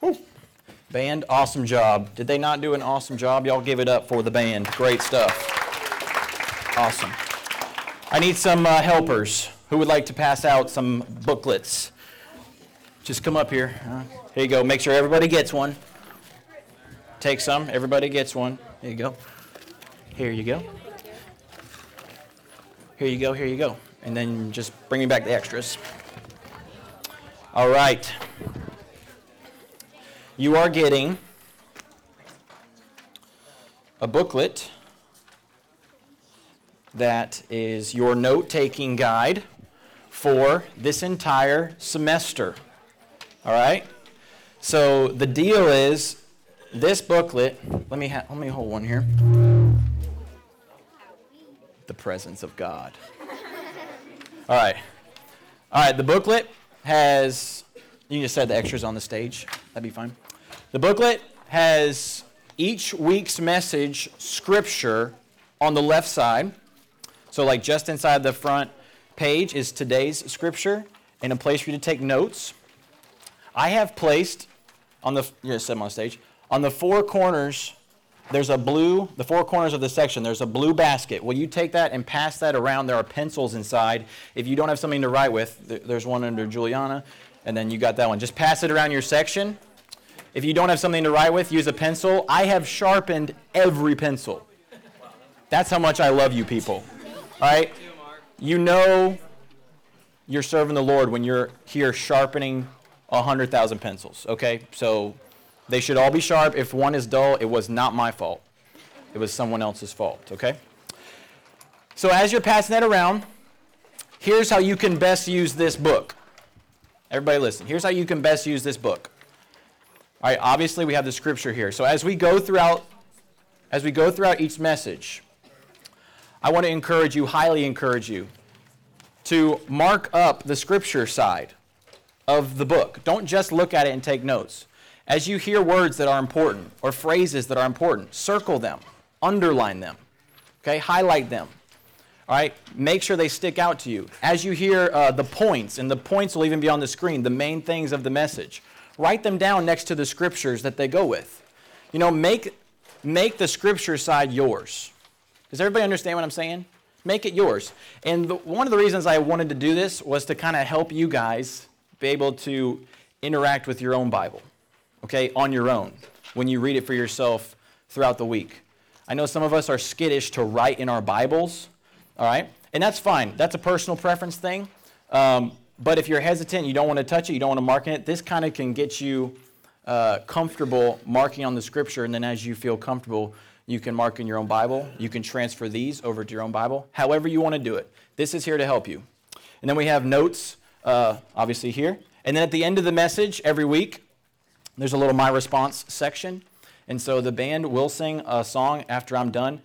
Woo. Band, awesome job. Did they not do an awesome job? Y'all give it up for the band. Great stuff. Awesome. I need some uh, helpers who would like to pass out some booklets. Just come up here. Uh, here you go. Make sure everybody gets one. Take some. Everybody gets one. Here you go. Here you go. Here you go. Here you go. And then just bring me back the extras. All right. You are getting a booklet that is your note taking guide for this entire semester. All right? So the deal is this booklet, let me ha- let me hold one here. The presence of God. All right. All right, the booklet has you can just set the extras on the stage. That'd be fine. The booklet has each week's message scripture on the left side. So, like just inside the front page is today's scripture and a place for you to take notes. I have placed on the, set them on stage, on the four corners, there's a blue, the four corners of the section, there's a blue basket. Will you take that and pass that around? There are pencils inside. If you don't have something to write with, there's one under Juliana, and then you got that one. Just pass it around your section. If you don't have something to write with, use a pencil. I have sharpened every pencil. That's how much I love you people. All right? You know you're serving the Lord when you're here sharpening 100,000 pencils, okay? So they should all be sharp. If one is dull, it was not my fault. It was someone else's fault, okay? So as you're passing that around, here's how you can best use this book. Everybody listen. Here's how you can best use this book. All right, obviously we have the scripture here. So as we go throughout as we go throughout each message, I want to encourage you, highly encourage you, to mark up the scripture side of the book. Don't just look at it and take notes. As you hear words that are important or phrases that are important, circle them, underline them, okay? Highlight them. All right, make sure they stick out to you. As you hear uh, the points, and the points will even be on the screen, the main things of the message, write them down next to the scriptures that they go with. You know, make, make the scripture side yours. Does everybody understand what I'm saying? Make it yours. And the, one of the reasons I wanted to do this was to kind of help you guys be able to interact with your own Bible, okay, on your own when you read it for yourself throughout the week. I know some of us are skittish to write in our Bibles, all right? And that's fine. That's a personal preference thing. Um, but if you're hesitant, you don't want to touch it, you don't want to mark it, this kind of can get you uh, comfortable marking on the scripture. And then as you feel comfortable, you can mark in your own Bible. You can transfer these over to your own Bible, however you want to do it. This is here to help you. And then we have notes, uh, obviously, here. And then at the end of the message, every week, there's a little My Response section. And so the band will sing a song after I'm done.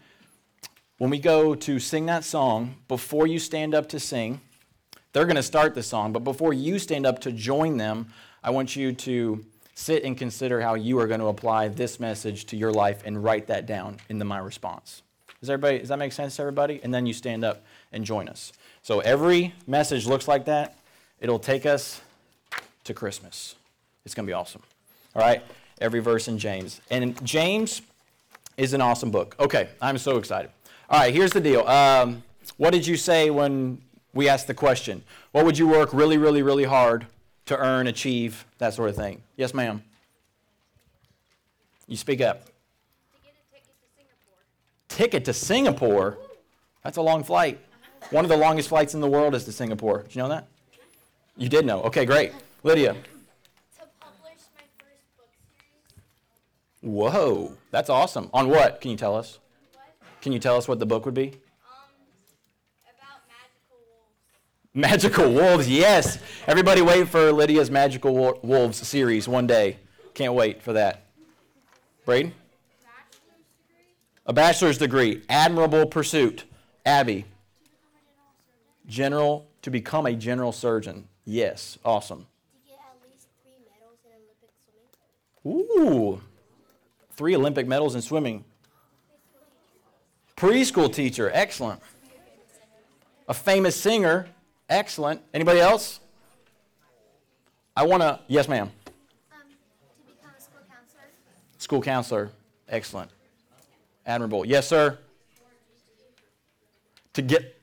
When we go to sing that song, before you stand up to sing, they're going to start the song, but before you stand up to join them, I want you to sit and consider how you are going to apply this message to your life and write that down in the my response. Does everybody does that make sense to everybody? And then you stand up and join us. So every message looks like that. It'll take us to Christmas. It's going to be awesome. All right? Every verse in James. And James is an awesome book. Okay, I'm so excited. All right, here's the deal. Um, what did you say when we asked the question, what would you work really, really, really hard to earn, achieve, that sort of thing? Yes, ma'am. You speak up. Ticket to Singapore? That's a long flight. One of the longest flights in the world is to Singapore. Did you know that? You did know. Okay, great. Lydia. Whoa, that's awesome. On what? Can you tell us? Can you tell us what the book would be? About magical Wolves, Magical wolves, yes. Everybody wait for Lydia's Magical Wolves series one day. Can't wait for that. Braden? A bachelor's degree. Admirable pursuit. Abby? General, to become a general surgeon. Yes, awesome. Ooh, three Olympic medals in swimming. Preschool teacher, excellent. A famous singer, Excellent. Anybody else? I want to, yes, ma'am. Um, to become a School counselor. Excellent. Admirable. Yes, sir. To get,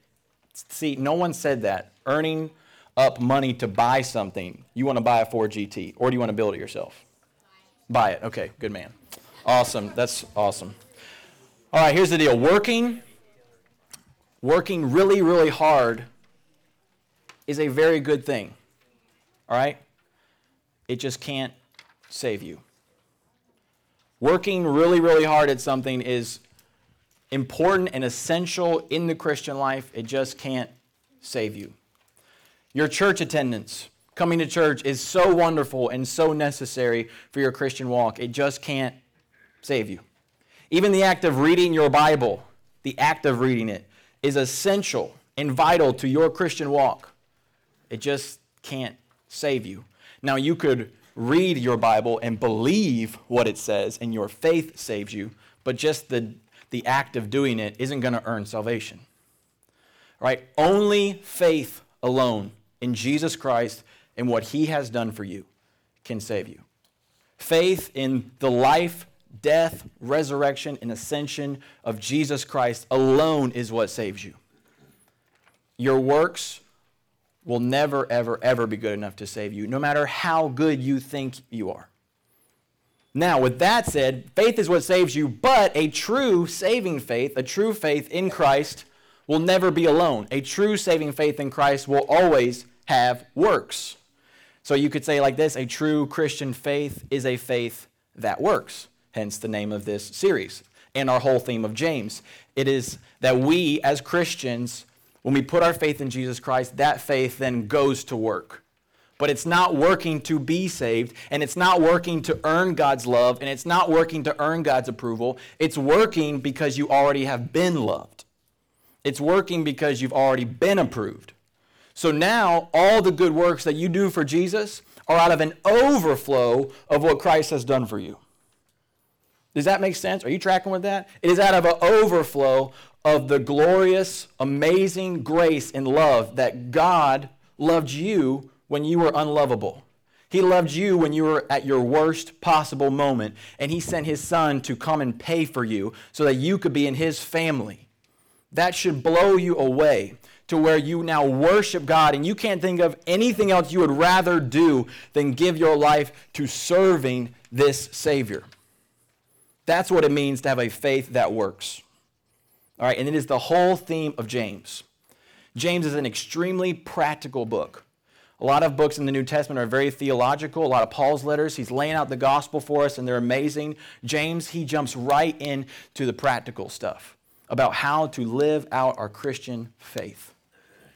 see, no one said that. Earning up money to buy something. You want to buy a Ford GT, or do you want to build it yourself? Buy it. Okay, good man. Awesome. That's awesome. All right, here's the deal. Working, working really, really hard is a very good thing. All right? It just can't save you. Working really, really hard at something is important and essential in the Christian life. It just can't save you. Your church attendance, coming to church, is so wonderful and so necessary for your Christian walk. It just can't save you. Even the act of reading your Bible, the act of reading it, is essential and vital to your Christian walk. It just can't save you. Now, you could read your Bible and believe what it says, and your faith saves you, but just the, the act of doing it isn't going to earn salvation. Right? Only faith alone in Jesus Christ and what he has done for you can save you. Faith in the life, death, resurrection, and ascension of Jesus Christ alone is what saves you. Your works will never, ever, ever be good enough to save you, no matter how good you think you are. Now, with that said, faith is what saves you, but a true saving faith, a true faith in Christ, will never be alone. A true saving faith in Christ will always have works. So you could say like this a true Christian faith is a faith that works, hence the name of this series and our whole theme of James. It is that we as Christians when we put our faith in Jesus Christ, that faith then goes to work. But it's not working to be saved, and it's not working to earn God's love, and it's not working to earn God's approval. It's working because you already have been loved. It's working because you've already been approved. So now, all the good works that you do for Jesus are out of an overflow of what Christ has done for you. Does that make sense? Are you tracking with that? It is out of an overflow of the glorious, amazing grace and love that God loved you when you were unlovable. He loved you when you were at your worst possible moment, and He sent His Son to come and pay for you so that you could be in His family. That should blow you away to where you now worship God and you can't think of anything else you would rather do than give your life to serving this Savior. That's what it means to have a faith that works. All right, and it is the whole theme of James. James is an extremely practical book. A lot of books in the New Testament are very theological. A lot of Paul's letters, he's laying out the gospel for us, and they're amazing. James, he jumps right into the practical stuff about how to live out our Christian faith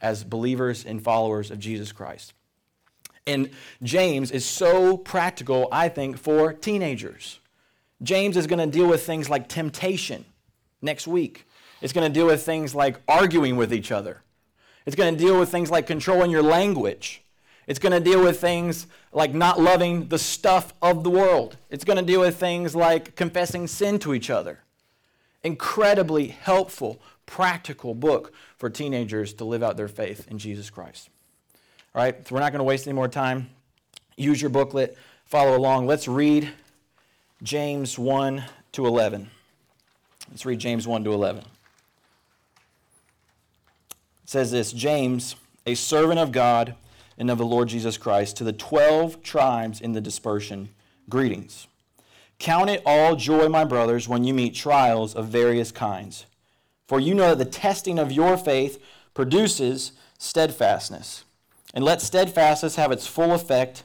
as believers and followers of Jesus Christ. And James is so practical, I think, for teenagers. James is going to deal with things like temptation next week. It's going to deal with things like arguing with each other. It's going to deal with things like controlling your language. It's going to deal with things like not loving the stuff of the world. It's going to deal with things like confessing sin to each other. Incredibly helpful, practical book for teenagers to live out their faith in Jesus Christ. All right, so we're not going to waste any more time. Use your booklet, follow along. Let's read James 1 to 11. Let's read James 1 to 11. It says this James, a servant of God and of the Lord Jesus Christ, to the 12 tribes in the dispersion, greetings. Count it all joy, my brothers, when you meet trials of various kinds. For you know that the testing of your faith produces steadfastness. And let steadfastness have its full effect,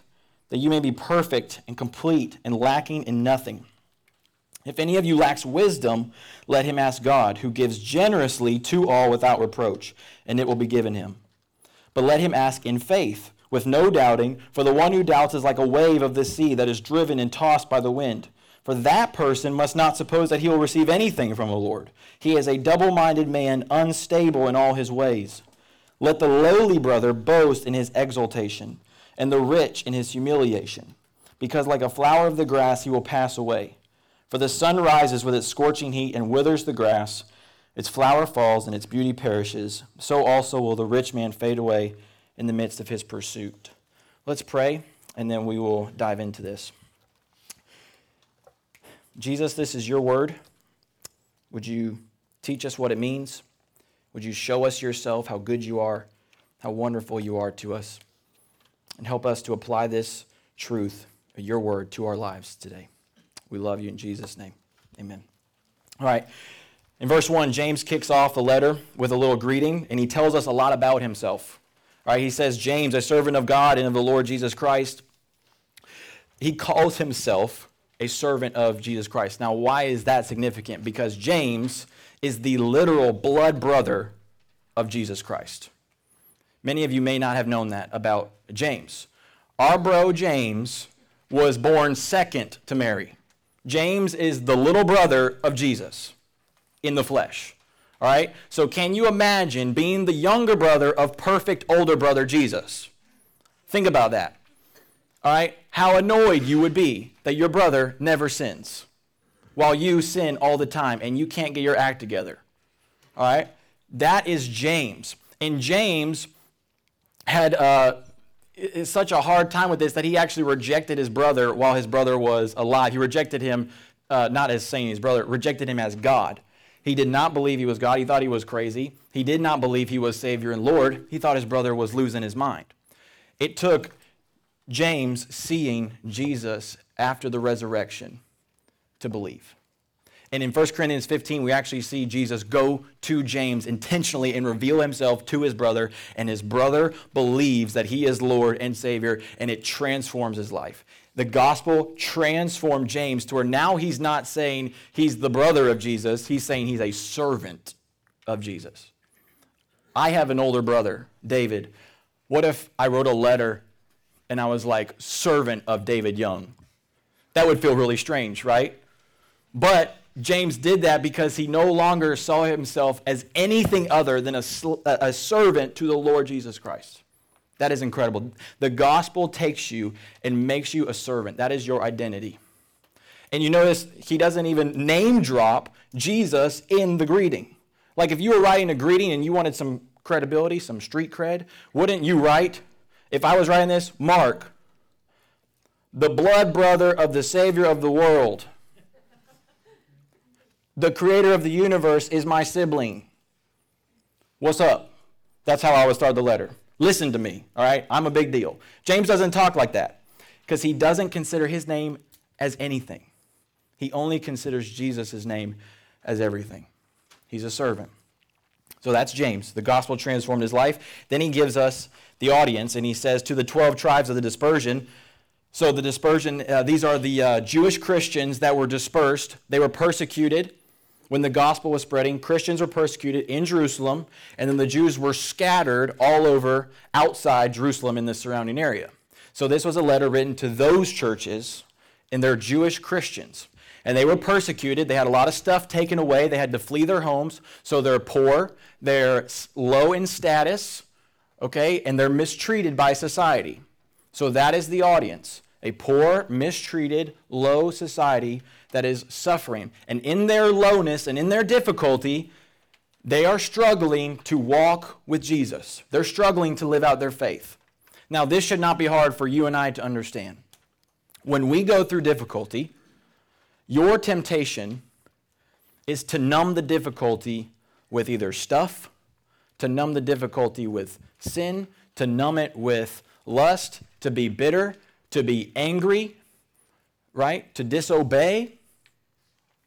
that you may be perfect and complete and lacking in nothing. If any of you lacks wisdom, let him ask God, who gives generously to all without reproach, and it will be given him. But let him ask in faith, with no doubting, for the one who doubts is like a wave of the sea that is driven and tossed by the wind. For that person must not suppose that he will receive anything from the Lord. He is a double minded man, unstable in all his ways. Let the lowly brother boast in his exaltation, and the rich in his humiliation, because like a flower of the grass he will pass away. For the sun rises with its scorching heat and withers the grass, its flower falls and its beauty perishes. So also will the rich man fade away in the midst of his pursuit. Let's pray, and then we will dive into this. Jesus, this is your word. Would you teach us what it means? Would you show us yourself, how good you are, how wonderful you are to us, and help us to apply this truth, your word, to our lives today? We love you in Jesus' name. Amen. All right. In verse 1, James kicks off the letter with a little greeting, and he tells us a lot about himself. All right, he says, James, a servant of God and of the Lord Jesus Christ. He calls himself a servant of Jesus Christ. Now, why is that significant? Because James is the literal blood brother of Jesus Christ. Many of you may not have known that about James. Our bro James was born second to Mary. James is the little brother of Jesus in the flesh. All right? So, can you imagine being the younger brother of perfect older brother Jesus? Think about that. All right? How annoyed you would be that your brother never sins while you sin all the time and you can't get your act together. All right? That is James. And James had uh, such a hard time with this that he actually rejected his brother while his brother was alive. He rejected him, uh, not as saying his brother, rejected him as God. He did not believe he was God. He thought he was crazy. He did not believe he was Savior and Lord. He thought his brother was losing his mind. It took James seeing Jesus after the resurrection to believe. And in 1 Corinthians 15, we actually see Jesus go to James intentionally and reveal himself to his brother. And his brother believes that he is Lord and Savior, and it transforms his life. The gospel transformed James to where now he's not saying he's the brother of Jesus, he's saying he's a servant of Jesus. I have an older brother, David. What if I wrote a letter and I was like, servant of David Young? That would feel really strange, right? But James did that because he no longer saw himself as anything other than a, a servant to the Lord Jesus Christ. That is incredible. The gospel takes you and makes you a servant. That is your identity. And you notice he doesn't even name drop Jesus in the greeting. Like if you were writing a greeting and you wanted some credibility, some street cred, wouldn't you write, if I was writing this, Mark, the blood brother of the Savior of the world? The creator of the universe is my sibling. What's up? That's how I would start the letter. Listen to me, all right? I'm a big deal. James doesn't talk like that because he doesn't consider his name as anything. He only considers Jesus' name as everything. He's a servant. So that's James. The gospel transformed his life. Then he gives us the audience and he says to the 12 tribes of the dispersion, so the dispersion, uh, these are the uh, Jewish Christians that were dispersed. They were persecuted when the gospel was spreading, Christians were persecuted in Jerusalem, and then the Jews were scattered all over outside Jerusalem in the surrounding area. So this was a letter written to those churches and their Jewish Christians. And they were persecuted. They had a lot of stuff taken away. They had to flee their homes. So they're poor, they're low in status, okay, and they're mistreated by society. So that is the audience a poor, mistreated, low society that is suffering. And in their lowness and in their difficulty, they are struggling to walk with Jesus. They're struggling to live out their faith. Now, this should not be hard for you and I to understand. When we go through difficulty, your temptation is to numb the difficulty with either stuff, to numb the difficulty with sin, to numb it with lust, to be bitter, to be angry, right? To disobey.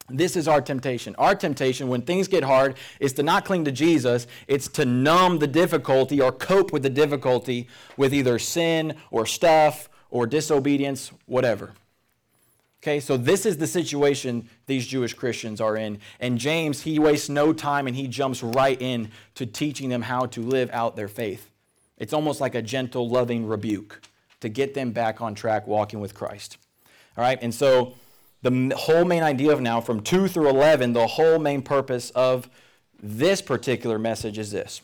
This is our temptation. Our temptation when things get hard is to not cling to Jesus, it's to numb the difficulty or cope with the difficulty with either sin or stuff or disobedience, whatever. Okay, so this is the situation these Jewish Christians are in. And James, he wastes no time and he jumps right in to teaching them how to live out their faith. It's almost like a gentle, loving rebuke to get them back on track walking with Christ. All right, and so the whole main idea of now, from 2 through 11, the whole main purpose of this particular message is this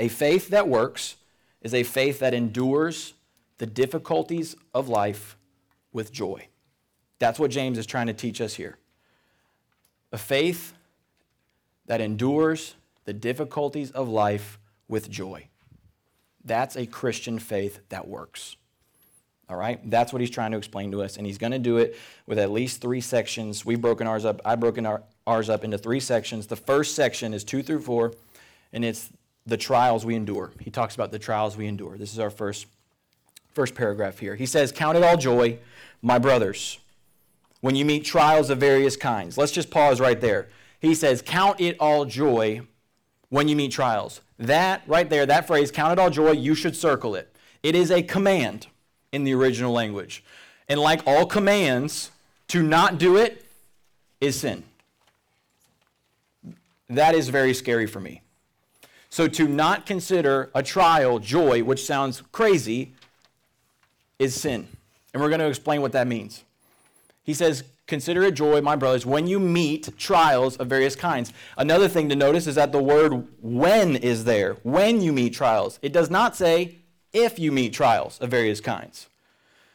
A faith that works is a faith that endures the difficulties of life with joy. That's what James is trying to teach us here. A faith that endures the difficulties of life with joy. That's a Christian faith that works. All right? That's what he's trying to explain to us. And he's going to do it with at least three sections. We've broken ours up. I've broken our, ours up into three sections. The first section is two through four, and it's the trials we endure. He talks about the trials we endure. This is our first, first paragraph here. He says, Count it all joy, my brothers, when you meet trials of various kinds. Let's just pause right there. He says, Count it all joy when you meet trials. That right there, that phrase, count it all joy, you should circle it. It is a command in the original language. And like all commands, to not do it is sin. That is very scary for me. So to not consider a trial joy, which sounds crazy, is sin. And we're going to explain what that means. He says, Consider it joy, my brothers, when you meet trials of various kinds. Another thing to notice is that the word when is there. When you meet trials. It does not say if you meet trials of various kinds.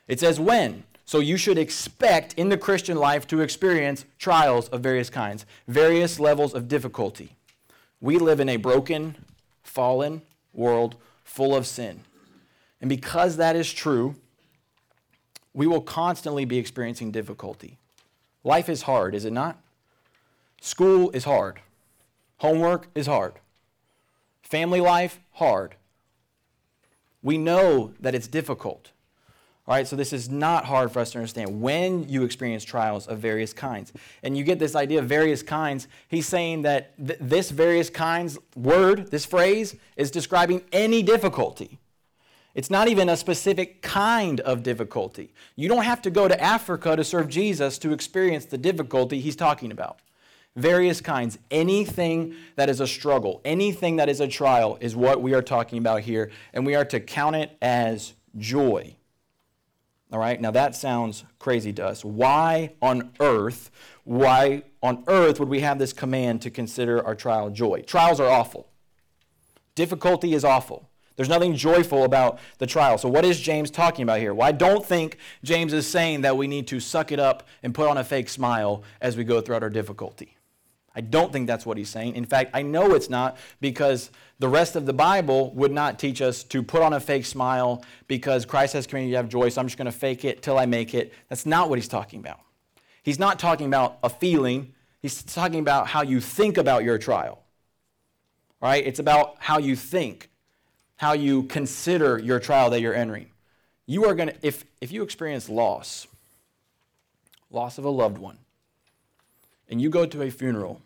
It says when. So you should expect in the Christian life to experience trials of various kinds, various levels of difficulty. We live in a broken, fallen world full of sin. And because that is true, we will constantly be experiencing difficulty. Life is hard, is it not? School is hard. Homework is hard. Family life, hard. We know that it's difficult. All right, so this is not hard for us to understand when you experience trials of various kinds. And you get this idea of various kinds. He's saying that th- this various kinds word, this phrase, is describing any difficulty. It's not even a specific kind of difficulty. You don't have to go to Africa to serve Jesus to experience the difficulty he's talking about. Various kinds. Anything that is a struggle, anything that is a trial is what we are talking about here, and we are to count it as joy. All right, now that sounds crazy to us. Why on earth, why on earth would we have this command to consider our trial joy? Trials are awful. Difficulty is awful. There's nothing joyful about the trial. So, what is James talking about here? Well, I don't think James is saying that we need to suck it up and put on a fake smile as we go throughout our difficulty. I don't think that's what he's saying. In fact, I know it's not because the rest of the Bible would not teach us to put on a fake smile because Christ has commanded you to have joy, so I'm just going to fake it till I make it. That's not what he's talking about. He's not talking about a feeling, he's talking about how you think about your trial. Right? It's about how you think, how you consider your trial that you're entering. You are going to, if, if you experience loss, loss of a loved one, and you go to a funeral,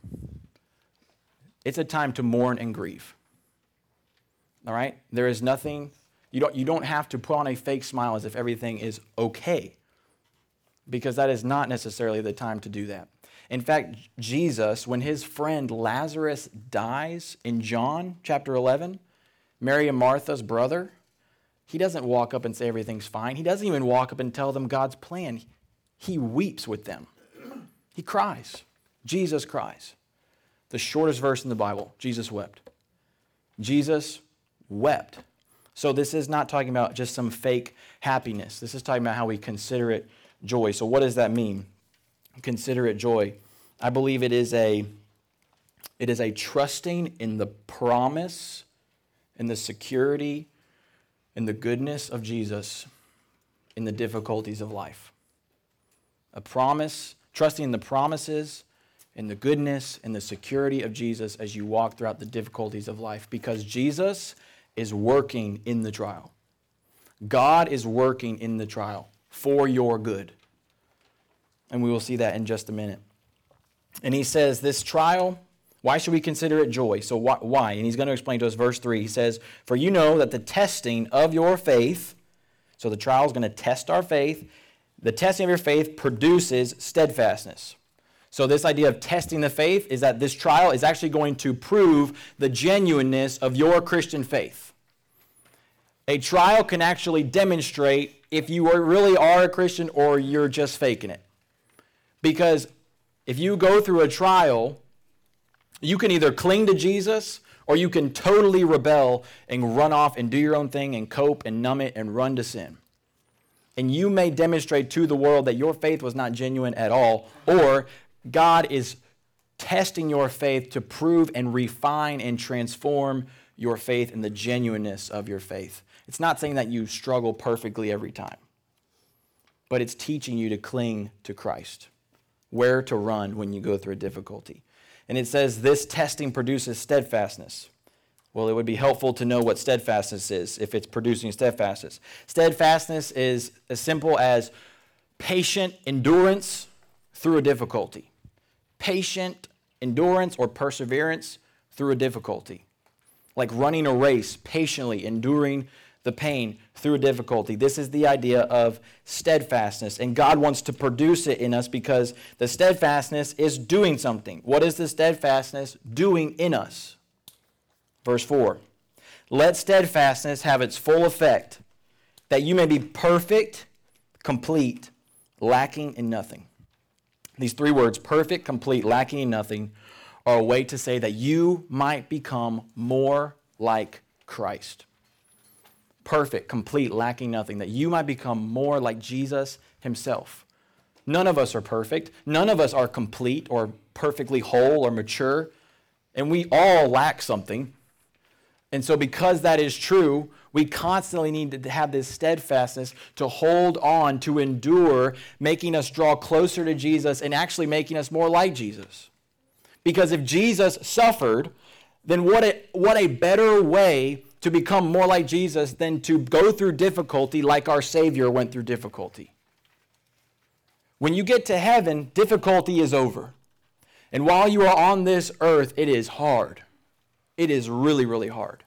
it's a time to mourn and grieve. All right? There is nothing, you don't, you don't have to put on a fake smile as if everything is okay, because that is not necessarily the time to do that. In fact, Jesus, when his friend Lazarus dies in John chapter 11, Mary and Martha's brother, he doesn't walk up and say everything's fine. He doesn't even walk up and tell them God's plan. He weeps with them, he cries. Jesus cries. The shortest verse in the Bible Jesus wept. Jesus wept. So this is not talking about just some fake happiness. This is talking about how we consider it joy. So what does that mean? Consider it joy. I believe it is a it is a trusting in the promise and the security and the goodness of Jesus in the difficulties of life. A promise, trusting in the promises and the goodness and the security of Jesus as you walk throughout the difficulties of life because Jesus is working in the trial. God is working in the trial for your good. And we will see that in just a minute. And he says, This trial, why should we consider it joy? So, why? And he's going to explain to us verse 3. He says, For you know that the testing of your faith, so the trial is going to test our faith, the testing of your faith produces steadfastness. So, this idea of testing the faith is that this trial is actually going to prove the genuineness of your Christian faith. A trial can actually demonstrate if you really are a Christian or you're just faking it. Because if you go through a trial, you can either cling to Jesus or you can totally rebel and run off and do your own thing and cope and numb it and run to sin. And you may demonstrate to the world that your faith was not genuine at all, or God is testing your faith to prove and refine and transform your faith and the genuineness of your faith. It's not saying that you struggle perfectly every time. but it's teaching you to cling to Christ, where to run when you go through a difficulty. And it says this testing produces steadfastness. Well, it would be helpful to know what steadfastness is if it's producing steadfastness. Steadfastness is as simple as patient endurance through a difficulty. Patient endurance or perseverance through a difficulty. Like running a race, patiently enduring the pain through a difficulty. This is the idea of steadfastness. And God wants to produce it in us because the steadfastness is doing something. What is the steadfastness doing in us? Verse 4 Let steadfastness have its full effect, that you may be perfect, complete, lacking in nothing. These three words, perfect, complete, lacking in nothing, are a way to say that you might become more like Christ. Perfect, complete, lacking nothing, that you might become more like Jesus himself. None of us are perfect. None of us are complete or perfectly whole or mature. And we all lack something. And so, because that is true, we constantly need to have this steadfastness to hold on, to endure, making us draw closer to Jesus and actually making us more like Jesus. Because if Jesus suffered, then what a, what a better way to become more like Jesus than to go through difficulty like our Savior went through difficulty. When you get to heaven, difficulty is over. And while you are on this earth, it is hard. It is really, really hard.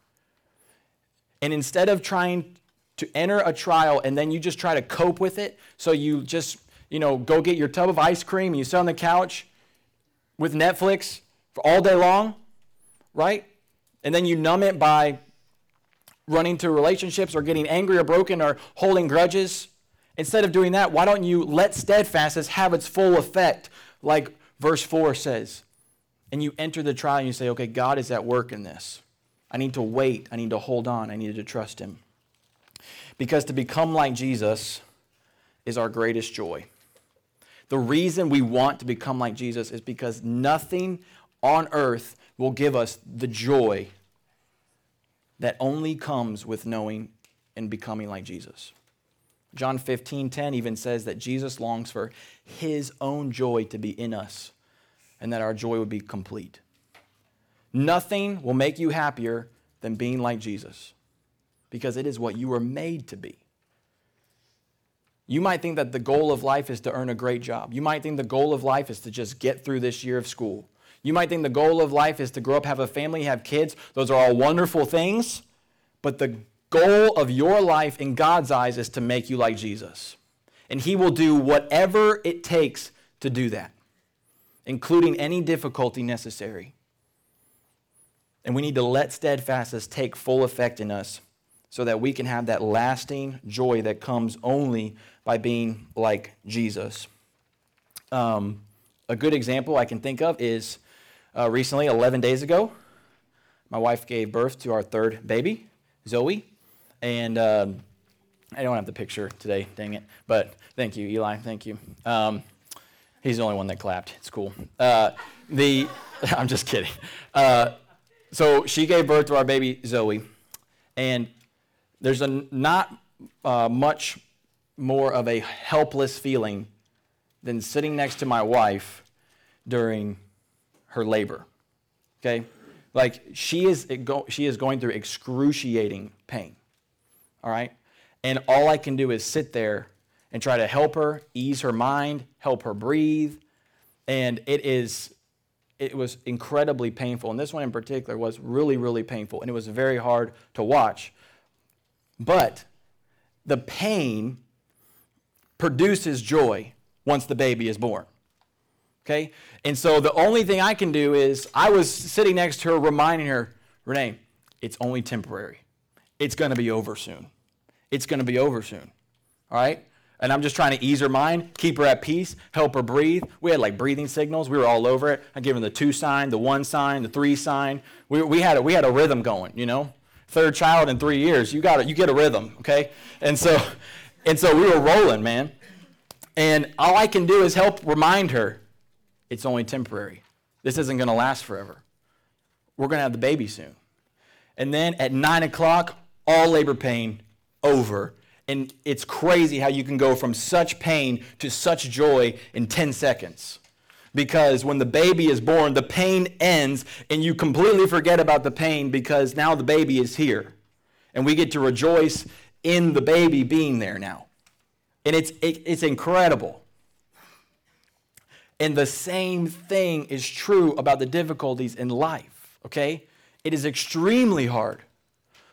And instead of trying to enter a trial and then you just try to cope with it, so you just, you know, go get your tub of ice cream and you sit on the couch with Netflix for all day long, right? And then you numb it by running to relationships or getting angry or broken or holding grudges. Instead of doing that, why don't you let steadfastness have its full effect, like verse 4 says? And you enter the trial and you say, okay, God is at work in this. I need to wait. I need to hold on. I need to trust Him. Because to become like Jesus is our greatest joy. The reason we want to become like Jesus is because nothing on earth will give us the joy that only comes with knowing and becoming like Jesus. John 15, 10 even says that Jesus longs for his own joy to be in us and that our joy would be complete. Nothing will make you happier than being like Jesus because it is what you were made to be. You might think that the goal of life is to earn a great job. You might think the goal of life is to just get through this year of school. You might think the goal of life is to grow up, have a family, have kids. Those are all wonderful things. But the goal of your life in God's eyes is to make you like Jesus. And He will do whatever it takes to do that, including any difficulty necessary. And we need to let steadfastness take full effect in us so that we can have that lasting joy that comes only by being like Jesus. Um, a good example I can think of is uh, recently, 11 days ago, my wife gave birth to our third baby, Zoe. And um, I don't have the picture today, dang it. But thank you, Eli. Thank you. Um, he's the only one that clapped. It's cool. Uh, the I'm just kidding. Uh, so she gave birth to our baby Zoe, and there's a not uh, much more of a helpless feeling than sitting next to my wife during her labor. Okay? Like she is she is going through excruciating pain. All right? And all I can do is sit there and try to help her, ease her mind, help her breathe. And it is it was incredibly painful. And this one in particular was really, really painful. And it was very hard to watch. But the pain produces joy once the baby is born. Okay? And so the only thing I can do is I was sitting next to her reminding her, Renee, it's only temporary. It's going to be over soon. It's going to be over soon. All right? And I'm just trying to ease her mind, keep her at peace, help her breathe. We had like breathing signals. We were all over it. I gave her the two sign, the one sign, the three sign. We, we, had, a, we had a rhythm going, you know? Third child in three years, you got it. You get a rhythm, okay? And so, and so we were rolling, man. And all I can do is help remind her it's only temporary. This isn't going to last forever. We're going to have the baby soon. And then at nine o'clock, all labor pain over. And it's crazy how you can go from such pain to such joy in 10 seconds. Because when the baby is born, the pain ends and you completely forget about the pain because now the baby is here. And we get to rejoice in the baby being there now. And it's, it, it's incredible. And the same thing is true about the difficulties in life, okay? It is extremely hard,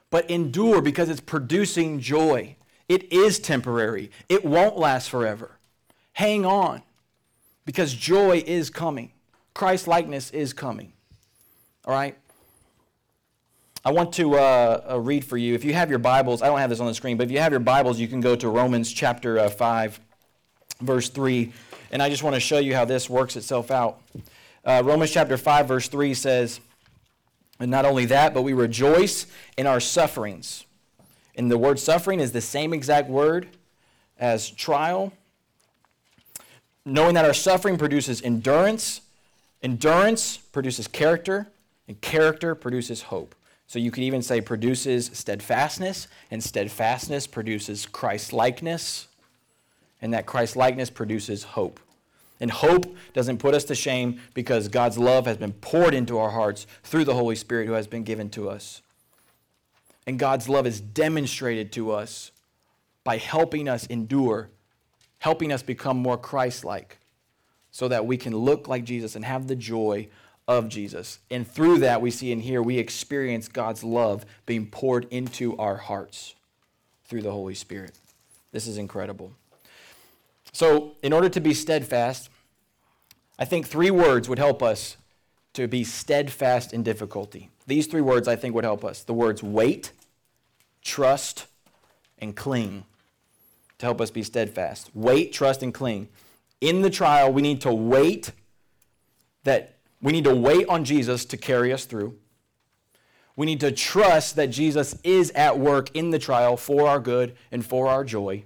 but endure because it's producing joy. It is temporary, it won't last forever. Hang on because joy is coming, Christ likeness is coming. All right? I want to uh, uh, read for you. If you have your Bibles, I don't have this on the screen, but if you have your Bibles, you can go to Romans chapter uh, 5, verse 3. And I just want to show you how this works itself out. Uh, Romans chapter 5, verse 3 says, And not only that, but we rejoice in our sufferings and the word suffering is the same exact word as trial. Knowing that our suffering produces endurance, endurance produces character, and character produces hope. So you could even say produces steadfastness, and steadfastness produces Christ likeness, and that Christ likeness produces hope. And hope doesn't put us to shame because God's love has been poured into our hearts through the Holy Spirit who has been given to us. And God's love is demonstrated to us by helping us endure, helping us become more Christ like, so that we can look like Jesus and have the joy of Jesus. And through that, we see in here, we experience God's love being poured into our hearts through the Holy Spirit. This is incredible. So, in order to be steadfast, I think three words would help us to be steadfast in difficulty. These three words I think would help us the words wait, trust, and cling to help us be steadfast. Wait, trust, and cling. In the trial, we need to wait that we need to wait on Jesus to carry us through. We need to trust that Jesus is at work in the trial for our good and for our joy.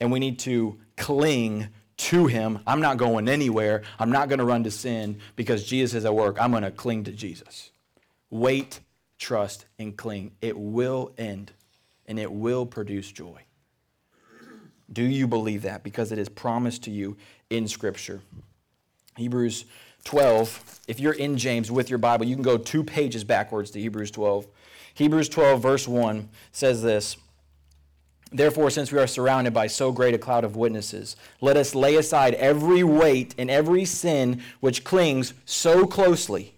And we need to cling to him. I'm not going anywhere. I'm not going to run to sin because Jesus is at work. I'm going to cling to Jesus. Wait, trust, and cling. It will end and it will produce joy. Do you believe that? Because it is promised to you in Scripture. Hebrews 12, if you're in James with your Bible, you can go two pages backwards to Hebrews 12. Hebrews 12, verse 1 says this Therefore, since we are surrounded by so great a cloud of witnesses, let us lay aside every weight and every sin which clings so closely,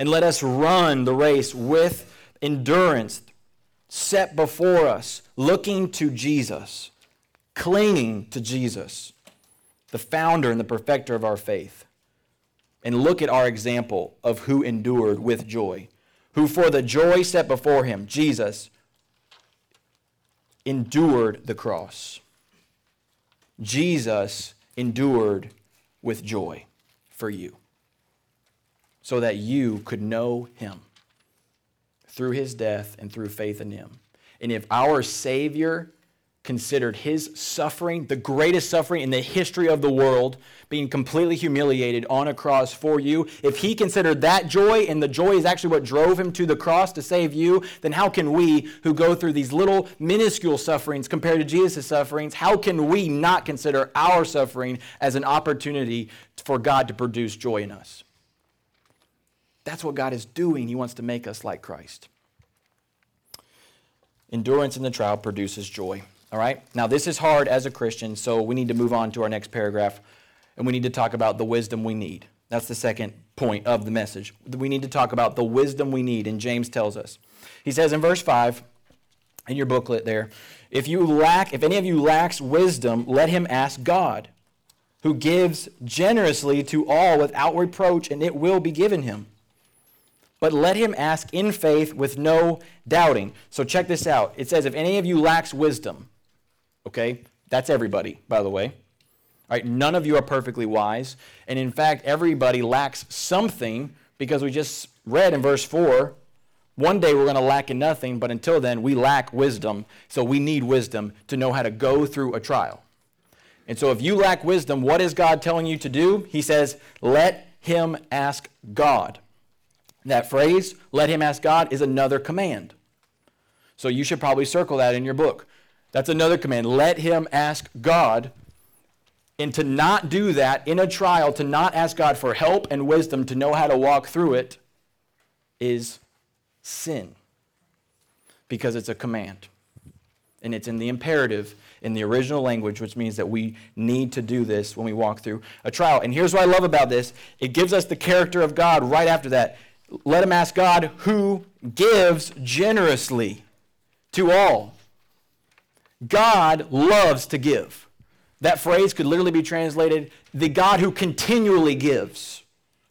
and let us run the race with endurance set before us, looking to Jesus, clinging to Jesus, the founder and the perfecter of our faith. And look at our example of who endured with joy, who for the joy set before him, Jesus, endured the cross. Jesus endured with joy for you so that you could know him through his death and through faith in him. And if our Savior considered his suffering, the greatest suffering in the history of the world, being completely humiliated on a cross for you, if he considered that joy and the joy is actually what drove him to the cross to save you, then how can we, who go through these little minuscule sufferings compared to Jesus' sufferings, how can we not consider our suffering as an opportunity for God to produce joy in us? That's what God is doing. He wants to make us like Christ. Endurance in the trial produces joy. All right? Now, this is hard as a Christian, so we need to move on to our next paragraph, and we need to talk about the wisdom we need. That's the second point of the message. We need to talk about the wisdom we need, and James tells us. He says in verse 5, in your booklet there, if you lack, if any of you lacks wisdom, let him ask God, who gives generously to all without reproach, and it will be given him. But let him ask in faith with no doubting. So check this out. It says, if any of you lacks wisdom, Okay? That's everybody, by the way. All right, none of you are perfectly wise. And in fact, everybody lacks something because we just read in verse 4 one day we're going to lack in nothing, but until then, we lack wisdom. So we need wisdom to know how to go through a trial. And so if you lack wisdom, what is God telling you to do? He says, let him ask God. That phrase, let him ask God, is another command. So you should probably circle that in your book. That's another command. Let him ask God. And to not do that in a trial, to not ask God for help and wisdom to know how to walk through it, is sin. Because it's a command. And it's in the imperative in the original language, which means that we need to do this when we walk through a trial. And here's what I love about this it gives us the character of God right after that. Let him ask God who gives generously to all. God loves to give. That phrase could literally be translated the God who continually gives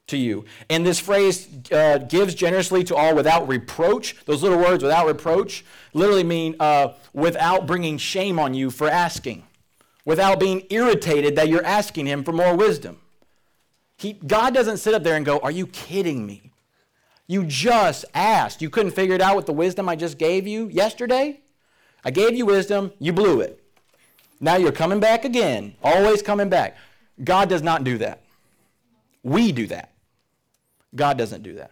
to you. And this phrase, uh, gives generously to all without reproach, those little words, without reproach, literally mean uh, without bringing shame on you for asking, without being irritated that you're asking Him for more wisdom. He, God doesn't sit up there and go, Are you kidding me? You just asked. You couldn't figure it out with the wisdom I just gave you yesterday? I gave you wisdom, you blew it. Now you're coming back again, always coming back. God does not do that. We do that. God doesn't do that.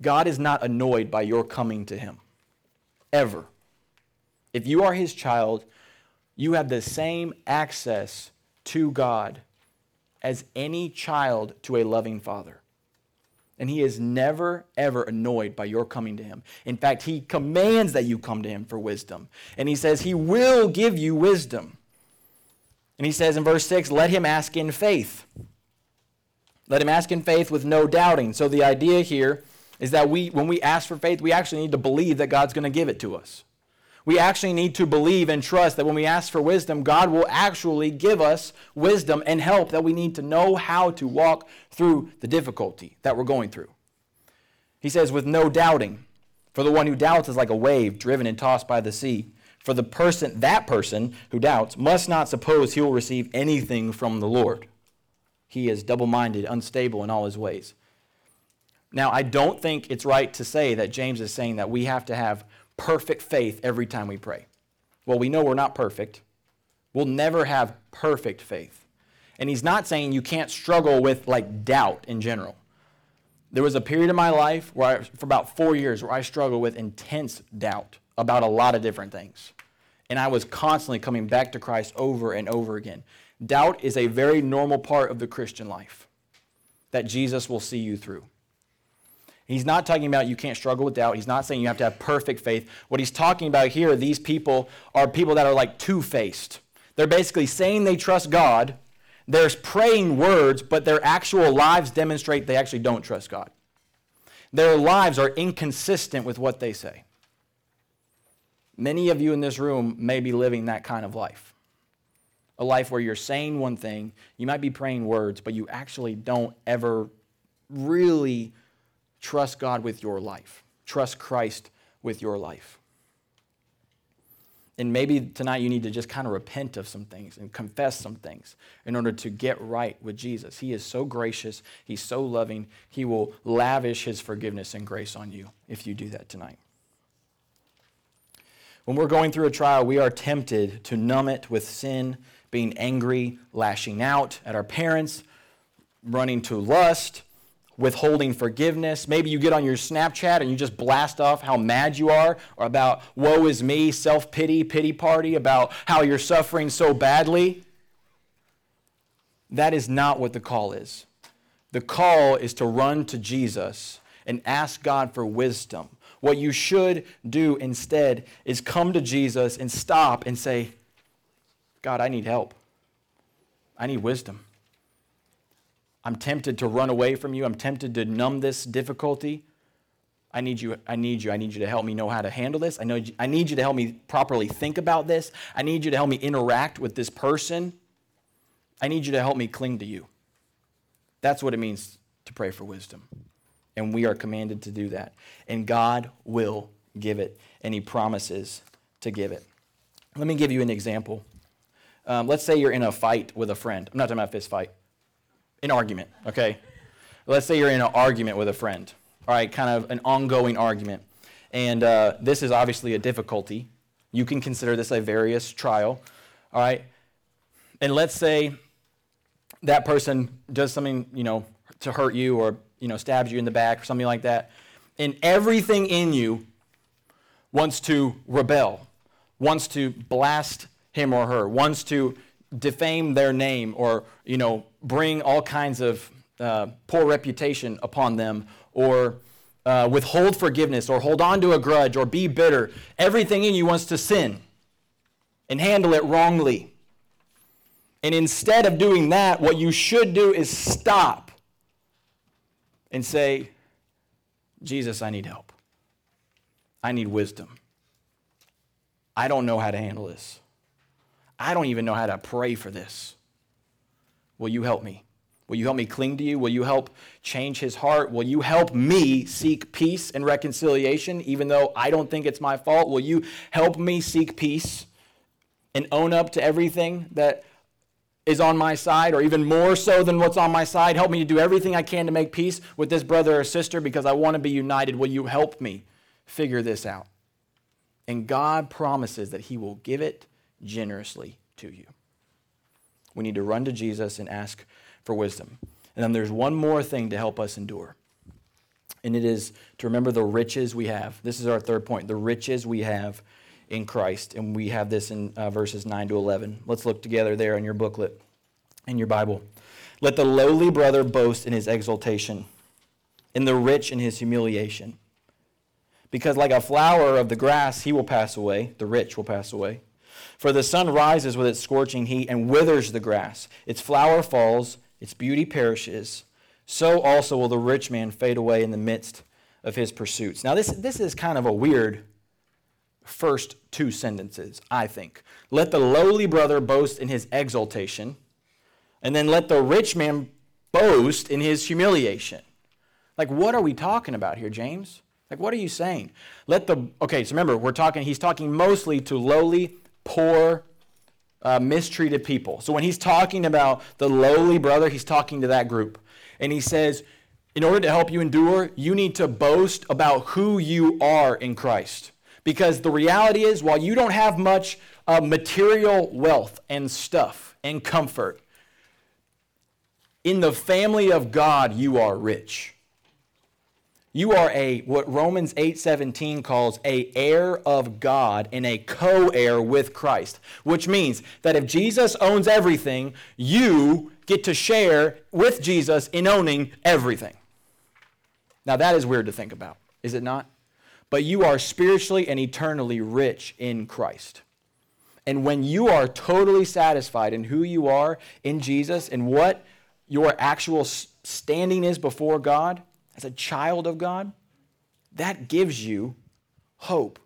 God is not annoyed by your coming to Him, ever. If you are His child, you have the same access to God as any child to a loving Father. And He is never, ever annoyed by your coming to Him. In fact, He commands that you come to Him for wisdom. And He says He will give you wisdom. And He says in verse 6 let Him ask in faith. Let him ask in faith with no doubting. So the idea here is that we, when we ask for faith, we actually need to believe that God's going to give it to us. We actually need to believe and trust that when we ask for wisdom, God will actually give us wisdom and help that we need to know how to walk through the difficulty that we're going through. He says, with no doubting. For the one who doubts is like a wave driven and tossed by the sea. For the person, that person who doubts, must not suppose he will receive anything from the Lord he is double minded, unstable in all his ways. Now, I don't think it's right to say that James is saying that we have to have perfect faith every time we pray. Well, we know we're not perfect. We'll never have perfect faith. And he's not saying you can't struggle with like doubt in general. There was a period in my life where I, for about four years where I struggled with intense doubt about a lot of different things. And I was constantly coming back to Christ over and over again. Doubt is a very normal part of the Christian life that Jesus will see you through. He's not talking about you can't struggle with doubt. He's not saying you have to have perfect faith. What he's talking about here, these people are people that are like two faced. They're basically saying they trust God, they're praying words, but their actual lives demonstrate they actually don't trust God. Their lives are inconsistent with what they say. Many of you in this room may be living that kind of life a life where you're saying one thing, you might be praying words, but you actually don't ever really trust God with your life, trust Christ with your life. And maybe tonight you need to just kind of repent of some things and confess some things in order to get right with Jesus. He is so gracious, He's so loving, He will lavish His forgiveness and grace on you if you do that tonight. When we're going through a trial, we are tempted to numb it with sin being angry, lashing out at our parents, running to lust, withholding forgiveness. Maybe you get on your Snapchat and you just blast off how mad you are, or about woe is me, self pity, pity party, about how you're suffering so badly. That is not what the call is. The call is to run to Jesus and ask God for wisdom. What you should do instead is come to Jesus and stop and say, God, I need help. I need wisdom. I'm tempted to run away from you. I'm tempted to numb this difficulty. I need you. I need you. I need you to help me know how to handle this. I, know, I need you to help me properly think about this. I need you to help me interact with this person. I need you to help me cling to you. That's what it means to pray for wisdom. And we are commanded to do that. And God will give it, and He promises to give it. Let me give you an example. Um, let's say you're in a fight with a friend. I'm not talking about fist fight. An argument, okay? Let's say you're in an argument with a friend. All right, kind of an ongoing argument. And uh, this is obviously a difficulty. You can consider this a various trial. All right? And let's say that person does something, you know, to hurt you or, you know, stabs you in the back or something like that. And everything in you wants to rebel wants to blast him or her, wants to defame their name or, you know, bring all kinds of uh, poor reputation upon them or uh, withhold forgiveness or hold on to a grudge or be bitter. Everything in you wants to sin and handle it wrongly. And instead of doing that, what you should do is stop and say, Jesus, I need help. I need wisdom. I don't know how to handle this. I don't even know how to pray for this. Will you help me? Will you help me cling to you? Will you help change his heart? Will you help me seek peace and reconciliation, even though I don't think it's my fault? Will you help me seek peace and own up to everything that is on my side, or even more so than what's on my side? Help me to do everything I can to make peace with this brother or sister because I want to be united. Will you help me figure this out? And God promises that He will give it generously to you. We need to run to Jesus and ask for wisdom. And then there's one more thing to help us endure. And it is to remember the riches we have. This is our third point the riches we have in Christ. And we have this in uh, verses 9 to 11. Let's look together there in your booklet, in your Bible. Let the lowly brother boast in his exaltation, in the rich in his humiliation. Because like a flower of the grass, he will pass away, the rich will pass away. For the sun rises with its scorching heat and withers the grass. Its flower falls, its beauty perishes. So also will the rich man fade away in the midst of his pursuits. Now, this, this is kind of a weird first two sentences, I think. Let the lowly brother boast in his exaltation, and then let the rich man boast in his humiliation. Like, what are we talking about here, James? Like, what are you saying? Let the, okay, so remember, we're talking, he's talking mostly to lowly, poor, uh, mistreated people. So when he's talking about the lowly brother, he's talking to that group. And he says, in order to help you endure, you need to boast about who you are in Christ. Because the reality is, while you don't have much uh, material wealth and stuff and comfort, in the family of God, you are rich. You are a what Romans 8:17 calls a heir of God and a co-heir with Christ, which means that if Jesus owns everything, you get to share with Jesus in owning everything. Now that is weird to think about, is it not? But you are spiritually and eternally rich in Christ. And when you are totally satisfied in who you are in Jesus and what your actual standing is before God, as a child of God, that gives you hope.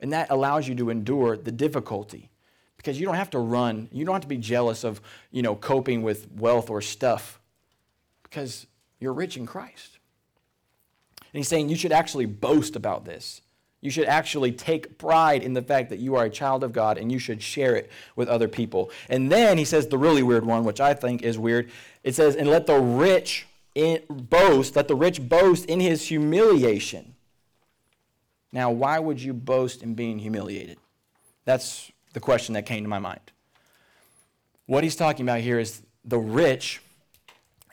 And that allows you to endure the difficulty. Because you don't have to run, you don't have to be jealous of, you know, coping with wealth or stuff. Because you're rich in Christ. And he's saying you should actually boast about this. You should actually take pride in the fact that you are a child of God and you should share it with other people. And then he says the really weird one, which I think is weird. It says, and let the rich in, boast, let the rich boast in his humiliation. Now, why would you boast in being humiliated? That's the question that came to my mind. What he's talking about here is the rich,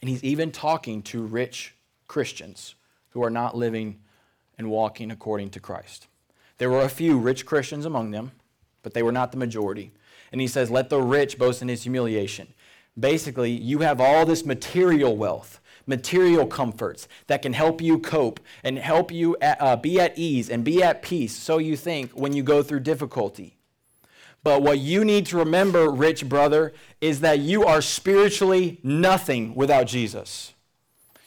and he's even talking to rich Christians who are not living and walking according to Christ. There were a few rich Christians among them, but they were not the majority. And he says, Let the rich boast in his humiliation. Basically, you have all this material wealth material comforts that can help you cope and help you at, uh, be at ease and be at peace, so you think, when you go through difficulty. But what you need to remember, rich brother, is that you are spiritually nothing without Jesus.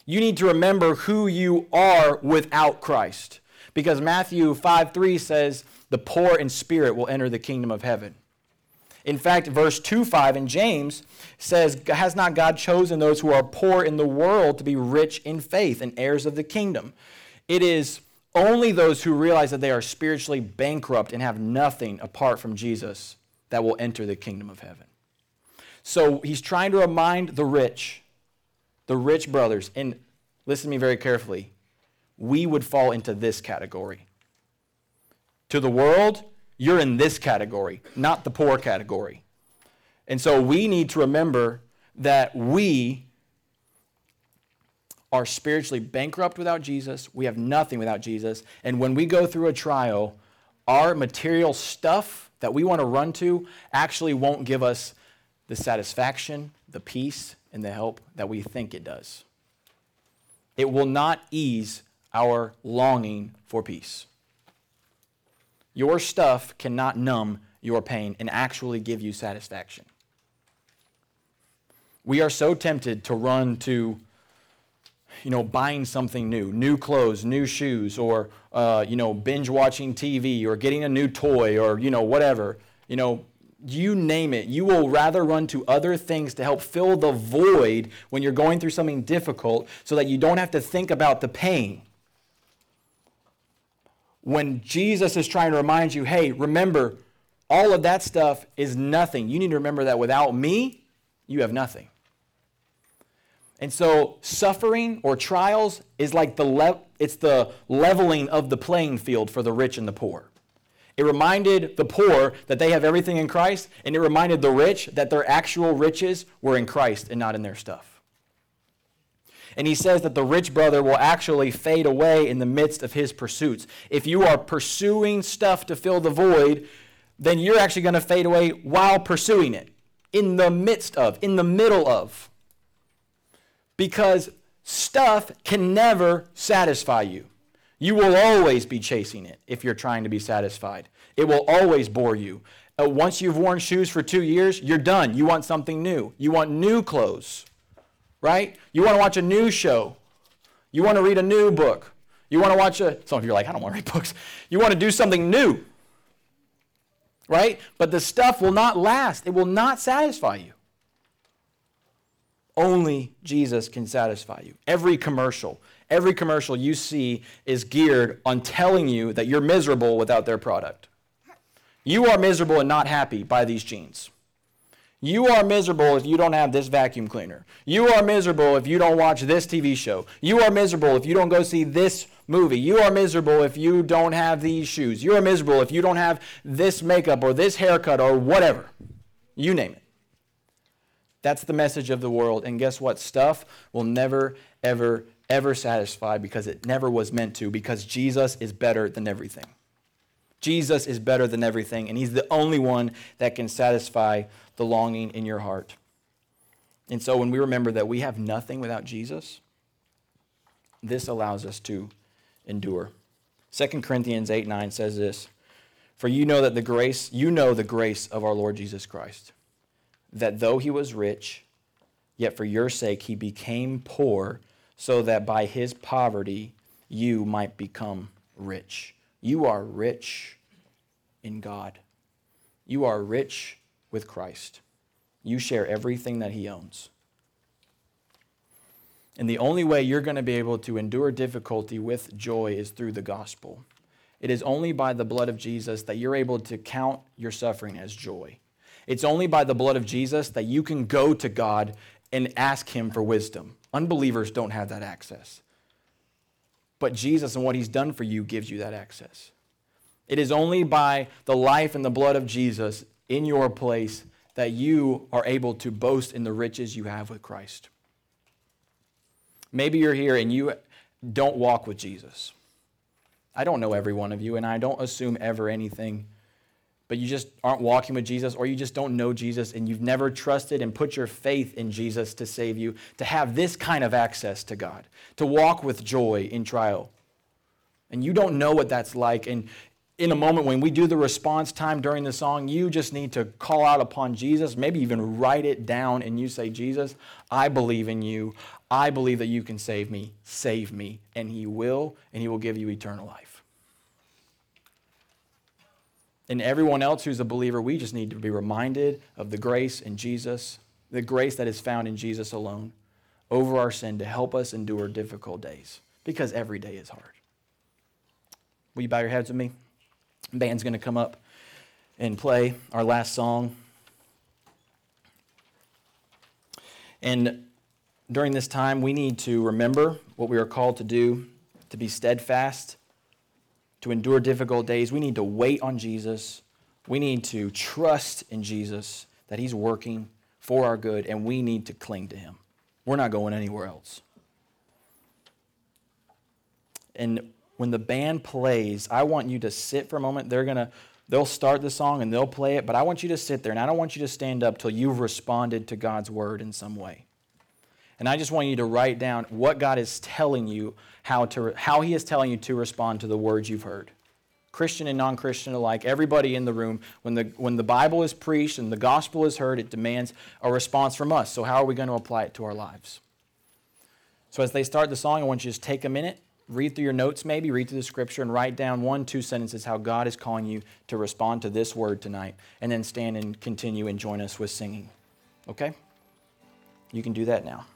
You need to remember who you are without Christ. Because Matthew 5 3 says, The poor in spirit will enter the kingdom of heaven. In fact, verse 2 5 in James says, Has not God chosen those who are poor in the world to be rich in faith and heirs of the kingdom? It is only those who realize that they are spiritually bankrupt and have nothing apart from Jesus that will enter the kingdom of heaven. So he's trying to remind the rich, the rich brothers, and listen to me very carefully, we would fall into this category. To the world, you're in this category, not the poor category. And so we need to remember that we are spiritually bankrupt without Jesus. We have nothing without Jesus. And when we go through a trial, our material stuff that we want to run to actually won't give us the satisfaction, the peace, and the help that we think it does. It will not ease our longing for peace. Your stuff cannot numb your pain and actually give you satisfaction. We are so tempted to run to, you know, buying something new, new clothes, new shoes, or, uh, you know, binge watching TV, or getting a new toy, or, you know, whatever. You know, you name it. You will rather run to other things to help fill the void when you're going through something difficult so that you don't have to think about the pain when Jesus is trying to remind you, hey, remember, all of that stuff is nothing. You need to remember that without me, you have nothing. And so suffering or trials is like the le- it's the leveling of the playing field for the rich and the poor. It reminded the poor that they have everything in Christ, and it reminded the rich that their actual riches were in Christ and not in their stuff. And he says that the rich brother will actually fade away in the midst of his pursuits. If you are pursuing stuff to fill the void, then you're actually going to fade away while pursuing it, in the midst of, in the middle of. Because stuff can never satisfy you. You will always be chasing it if you're trying to be satisfied. It will always bore you. Uh, once you've worn shoes for two years, you're done. You want something new. You want new clothes right? You want to watch a new show. You want to read a new book. You want to watch a, some of you are like, I don't want to read books. You want to do something new, right? But the stuff will not last, it will not satisfy you. Only Jesus can satisfy you. Every commercial, every commercial you see is geared on telling you that you're miserable without their product. You are miserable and not happy by these jeans. You are miserable if you don't have this vacuum cleaner. You are miserable if you don't watch this TV show. You are miserable if you don't go see this movie. You are miserable if you don't have these shoes. You are miserable if you don't have this makeup or this haircut or whatever. You name it. That's the message of the world. And guess what? Stuff will never, ever, ever satisfy because it never was meant to, because Jesus is better than everything. Jesus is better than everything, and He's the only one that can satisfy the longing in your heart. And so when we remember that we have nothing without Jesus, this allows us to endure. 2 Corinthians 8 9 says this For you know that the grace, you know the grace of our Lord Jesus Christ, that though he was rich, yet for your sake he became poor, so that by his poverty you might become rich. You are rich in God. You are rich with Christ. You share everything that He owns. And the only way you're going to be able to endure difficulty with joy is through the gospel. It is only by the blood of Jesus that you're able to count your suffering as joy. It's only by the blood of Jesus that you can go to God and ask Him for wisdom. Unbelievers don't have that access. But Jesus and what He's done for you gives you that access. It is only by the life and the blood of Jesus in your place that you are able to boast in the riches you have with Christ. Maybe you're here and you don't walk with Jesus. I don't know every one of you, and I don't assume ever anything, but you just aren't walking with Jesus, or you just don't know Jesus, and you've never trusted and put your faith in Jesus to save you, to have this kind of access to God, to walk with joy in trial. And you don't know what that's like, and in a moment when we do the response time during the song, you just need to call out upon Jesus, maybe even write it down, and you say, Jesus, I believe in you. I believe that you can save me. Save me. And He will, and He will give you eternal life. And everyone else who's a believer, we just need to be reminded of the grace in Jesus, the grace that is found in Jesus alone over our sin to help us endure difficult days because every day is hard. Will you bow your heads with me? Band's going to come up and play our last song. And during this time, we need to remember what we are called to do to be steadfast, to endure difficult days. We need to wait on Jesus. We need to trust in Jesus that He's working for our good, and we need to cling to Him. We're not going anywhere else. And when the band plays, I want you to sit for a moment. They're going to they'll start the song and they'll play it, but I want you to sit there and I don't want you to stand up till you've responded to God's word in some way. And I just want you to write down what God is telling you, how, to, how He is telling you to respond to the words you've heard. Christian and non Christian alike, everybody in the room, when the, when the Bible is preached and the gospel is heard, it demands a response from us. So, how are we going to apply it to our lives? So, as they start the song, I want you to just take a minute, read through your notes, maybe read through the scripture, and write down one, two sentences how God is calling you to respond to this word tonight, and then stand and continue and join us with singing. Okay? You can do that now.